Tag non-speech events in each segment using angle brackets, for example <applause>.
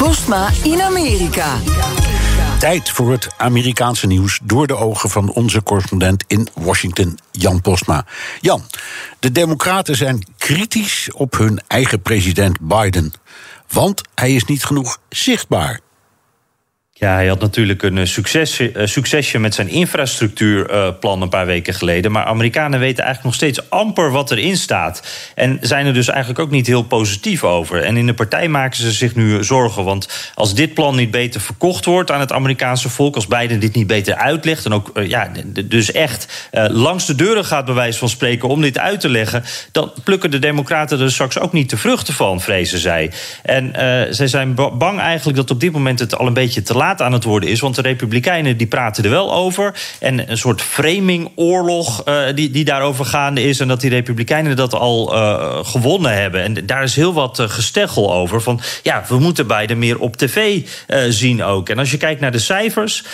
Postma in Amerika. Tijd voor het Amerikaanse nieuws door de ogen van onze correspondent in Washington, Jan Postma. Jan, de Democraten zijn kritisch op hun eigen president Biden. Want hij is niet genoeg zichtbaar. Ja, hij had natuurlijk een succesje, succesje met zijn infrastructuurplan een paar weken geleden. Maar Amerikanen weten eigenlijk nog steeds amper wat erin staat. En zijn er dus eigenlijk ook niet heel positief over. En in de partij maken ze zich nu zorgen. Want als dit plan niet beter verkocht wordt aan het Amerikaanse volk, als Biden dit niet beter uitlegt, en ook ja, dus echt langs de deuren gaat, bij wijze van spreken, om dit uit te leggen, dan plukken de Democraten er straks ook niet de vruchten van, vrezen zij. En zij zijn bang eigenlijk dat op dit moment het al een beetje te laat aan het worden is. Want de Republikeinen die praten er wel over. En een soort framingoorlog uh, die, die daarover gaande is. En dat die Republikeinen dat al uh, gewonnen hebben. En daar is heel wat uh, gesteggel over. Van ja, we moeten Biden meer op tv zien ook. En als je kijkt naar de cijfers.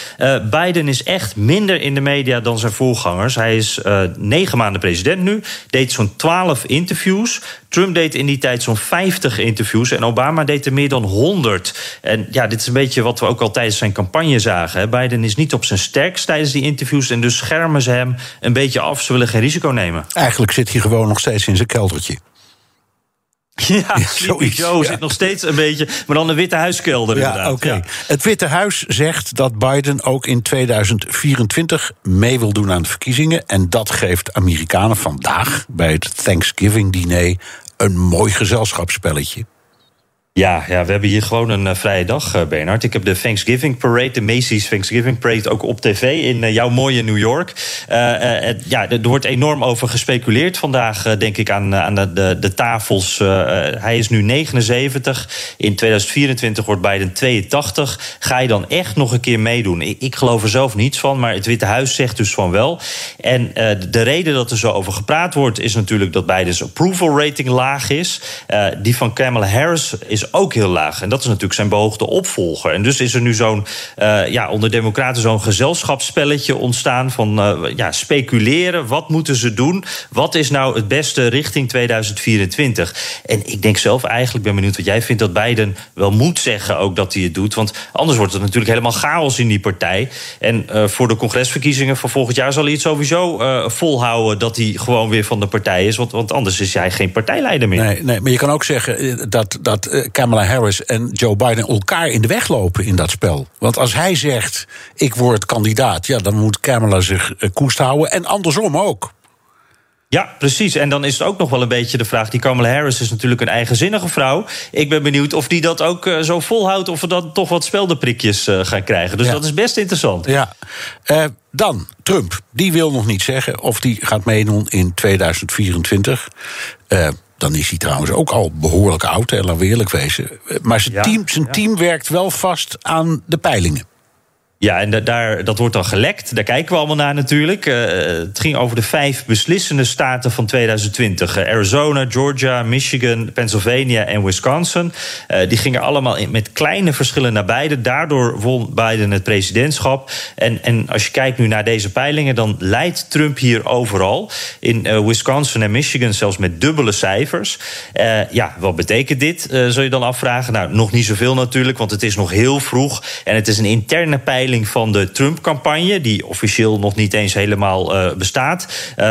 Biden is echt minder in de media dan zijn voorgangers. Hij is negen maanden president nu. Deed zo'n twaalf interviews. Trump deed in die tijd zo'n 50 interviews. En Obama deed er meer dan 100. En ja, dit is een beetje wat we ook al tijdens zijn campagne zagen. Biden is niet op zijn sterkst tijdens die interviews. En dus schermen ze hem een beetje af. Ze willen geen risico nemen. Eigenlijk zit hij gewoon nog steeds in zijn keldertje. <laughs> Ja, zoiets. Joe ja. zit nog steeds een beetje, maar dan de Witte Huiskelder ja, inderdaad. Okay. Ja. Het Witte Huis zegt dat Biden ook in 2024 mee wil doen aan de verkiezingen. En dat geeft Amerikanen vandaag bij het Thanksgiving-diner een mooi gezelschapsspelletje. Ja, ja, we hebben hier gewoon een uh, vrije dag, uh, Bernard. Ik heb de Thanksgiving Parade, de Macy's Thanksgiving Parade, ook op tv in uh, jouw mooie New York. ja, er wordt enorm over gespeculeerd vandaag, denk ik, aan, aan de, de, de tafels. hij is nu 79. In 2024 wordt Biden 82. Ga je dan echt nog een keer meedoen? Ik, ik geloof er zelf niets van, maar het Witte Huis zegt dus van wel. En de reden dat er zo over gepraat wordt, is natuurlijk dat Biden's approval rating laag is. die van Kamala Harris is ook heel laag. En dat is natuurlijk zijn behoogde opvolger. En dus is er nu zo'n, uh, ja, onder Democraten zo'n gezelschapsspelletje ontstaan van uh, ja, speculeren. Wat moeten ze doen? Wat is nou het beste richting 2024? En ik denk zelf eigenlijk, ben benieuwd wat jij vindt, dat Biden wel moet zeggen ook dat hij het doet. Want anders wordt het natuurlijk helemaal chaos in die partij. En uh, voor de congresverkiezingen van volgend jaar zal hij het sowieso volhouden dat hij gewoon weer van de partij is. Want, want anders is hij geen partijleider meer. Nee, nee maar je kan ook zeggen dat. dat Kamala Harris en Joe Biden elkaar in de weg lopen in dat spel. Want als hij zegt: ik word kandidaat, ja, dan moet Kamala zich koest houden. En andersom ook. Ja, precies. En dan is het ook nog wel een beetje de vraag... die Kamala Harris is natuurlijk een eigenzinnige vrouw. Ik ben benieuwd of die dat ook uh, zo volhoudt... of we dan toch wat speldenprikjes uh, gaan krijgen. Dus ja. dat is best interessant. Ja. Uh, dan, Trump. Die wil nog niet zeggen of die gaat meedoen in 2024. Dan is hij trouwens ook al behoorlijk oud, en laten we eerlijk wezen. Maar zijn, ja, team, zijn ja. team werkt wel vast aan de peilingen. Ja, en daar, dat wordt dan gelekt. Daar kijken we allemaal naar natuurlijk. Uh, het ging over de vijf beslissende staten van 2020. Uh, Arizona, Georgia, Michigan, Pennsylvania en Wisconsin. Uh, die gingen allemaal met kleine verschillen naar beide. Daardoor won Biden het presidentschap. En, en als je kijkt nu naar deze peilingen... dan leidt Trump hier overal. In Wisconsin en Michigan zelfs met dubbele cijfers. ja, wat betekent dit, zul je dan afvragen? Nou, nog niet zoveel natuurlijk, want het is nog heel vroeg. En het is een interne peiling van de Trump-campagne, die officieel nog niet eens helemaal uh, bestaat. Uh,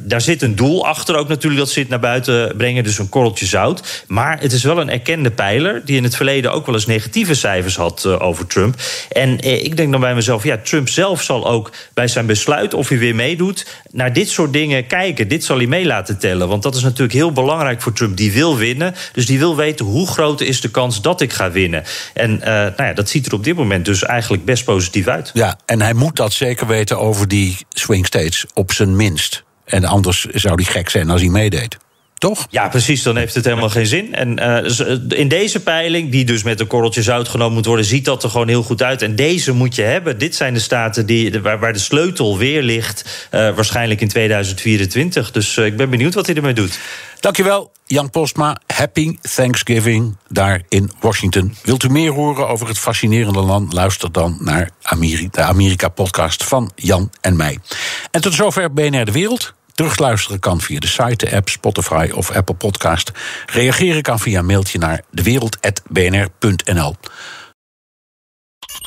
daar zit een doel achter ook natuurlijk dat ze het naar buiten brengen, dus een korreltje zout. Maar het is wel een erkende pijler die in het verleden ook wel eens negatieve cijfers had uh, over Trump. En ik denk dan bij mezelf, ja, Trump zelf zal ook bij zijn besluit of hij weer meedoet, naar dit soort dingen kijken. Dit zal hij mee laten tellen, want dat is natuurlijk heel belangrijk voor Trump. Die wil winnen, dus die wil weten hoe groot is de kans dat ik ga winnen. En nou ja, dat ziet er op dit moment dus eigenlijk best positief positief uit. Ja, en hij moet dat zeker weten over die swing states, op zijn minst. En anders zou hij gek zijn als hij meedeed. toch? Ja, precies. Dan heeft het helemaal geen zin. En uh, in deze peiling, die dus met een korreltje zout genomen moet worden, ziet dat er gewoon heel goed uit. En deze moet je hebben. Dit zijn de staten die, waar, waar de sleutel weer ligt, uh, waarschijnlijk in 2024. Dus uh, ik ben benieuwd wat hij ermee doet. Dankjewel, Jan Postma. Happy Thanksgiving daar in Washington. Wilt u meer horen over het fascinerende land? Luister dan naar de Amerika-podcast van Jan en mij. En tot zover BNR De Wereld. Terugluisteren kan via de site, de app, Spotify of Apple Podcast. Reageren kan via mailtje naar dewereld.bnr.nl.